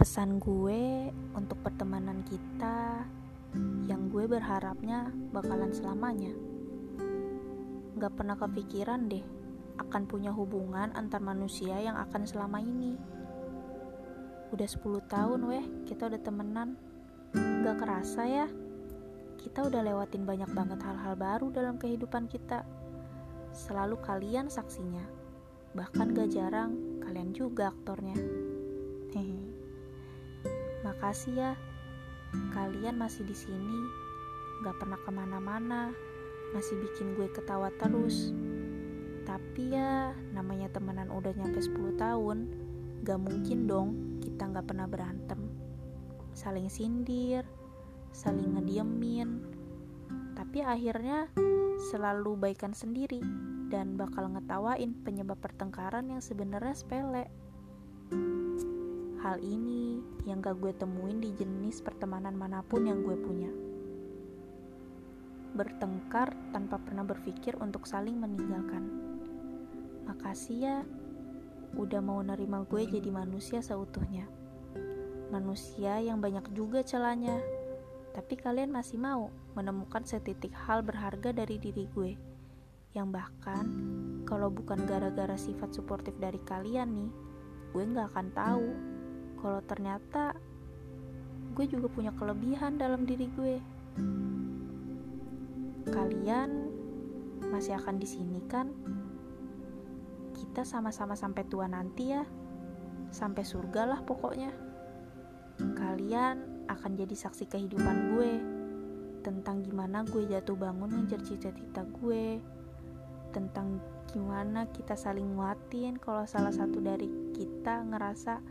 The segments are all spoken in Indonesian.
Pesan gue untuk pertemanan kita yang gue berharapnya bakalan selamanya. Gak pernah kepikiran deh akan punya hubungan antar manusia yang akan selama ini. Udah 10 tahun weh kita udah temenan. Gak kerasa ya, kita udah lewatin banyak banget hal-hal baru dalam kehidupan kita. Selalu kalian saksinya. Bahkan gak jarang kalian juga aktornya. Hehe. Makasih ya, kalian masih di sini, gak pernah ke mana-mana, masih bikin gue ketawa terus. Tapi ya, namanya temenan udah nyampe 10 tahun, gak mungkin dong kita gak pernah berantem. Saling sindir, saling ngediemin, tapi akhirnya selalu baikan sendiri dan bakal ngetawain penyebab pertengkaran yang sebenarnya sepele. Hal ini yang gak gue temuin di jenis pertemanan mana pun yang gue punya. Bertengkar tanpa pernah berpikir untuk saling meninggalkan. Makasih ya, udah mau nerima gue jadi manusia seutuhnya. Manusia yang banyak juga celahnya, tapi kalian masih mau menemukan setitik hal berharga dari diri gue. Yang bahkan, kalau bukan gara-gara sifat suportif dari kalian nih, gue gak akan tahu kalau ternyata gue juga punya kelebihan dalam diri gue. Kalian masih akan di sini kan? Kita sama-sama sampai tua nanti ya. Sampai surga lah pokoknya. Kalian akan jadi saksi kehidupan gue tentang gimana gue jatuh bangun ngejar cita-cita gue tentang gimana kita saling nguatin kalau salah satu dari kita ngerasa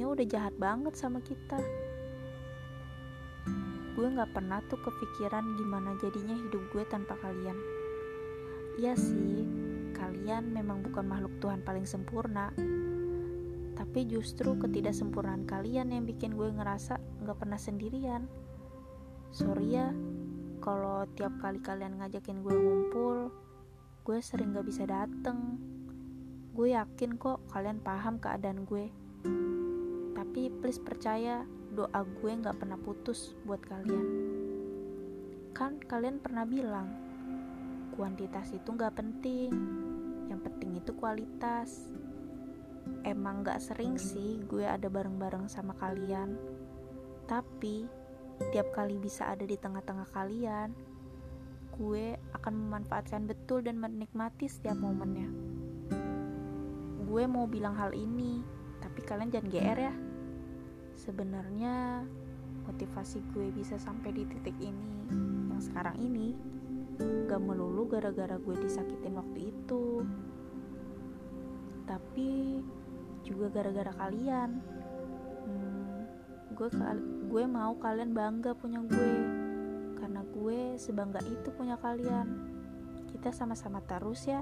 dunia udah jahat banget sama kita gue gak pernah tuh kepikiran gimana jadinya hidup gue tanpa kalian iya sih kalian memang bukan makhluk Tuhan paling sempurna tapi justru ketidaksempurnaan kalian yang bikin gue ngerasa gak pernah sendirian sorry ya kalau tiap kali kalian ngajakin gue ngumpul gue sering gak bisa dateng. Gue yakin kok kalian paham keadaan gue. Please percaya doa gue gak pernah putus buat kalian. Kan kalian pernah bilang, kuantitas itu gak penting. Yang penting itu kualitas. Emang gak sering sih gue ada bareng-bareng sama kalian. Tapi, tiap kali bisa ada di tengah-tengah kalian, gue akan memanfaatkan betul dan menikmati setiap momennya. Gue mau bilang hal ini, tapi kalian jangan GR ya. Sebenarnya motivasi gue bisa sampai di titik ini yang sekarang ini gak melulu gara-gara gue disakitin waktu itu tapi juga gara-gara kalian hmm, gue gue mau kalian bangga punya gue karena gue sebangga itu punya kalian. Kita sama-sama terus ya.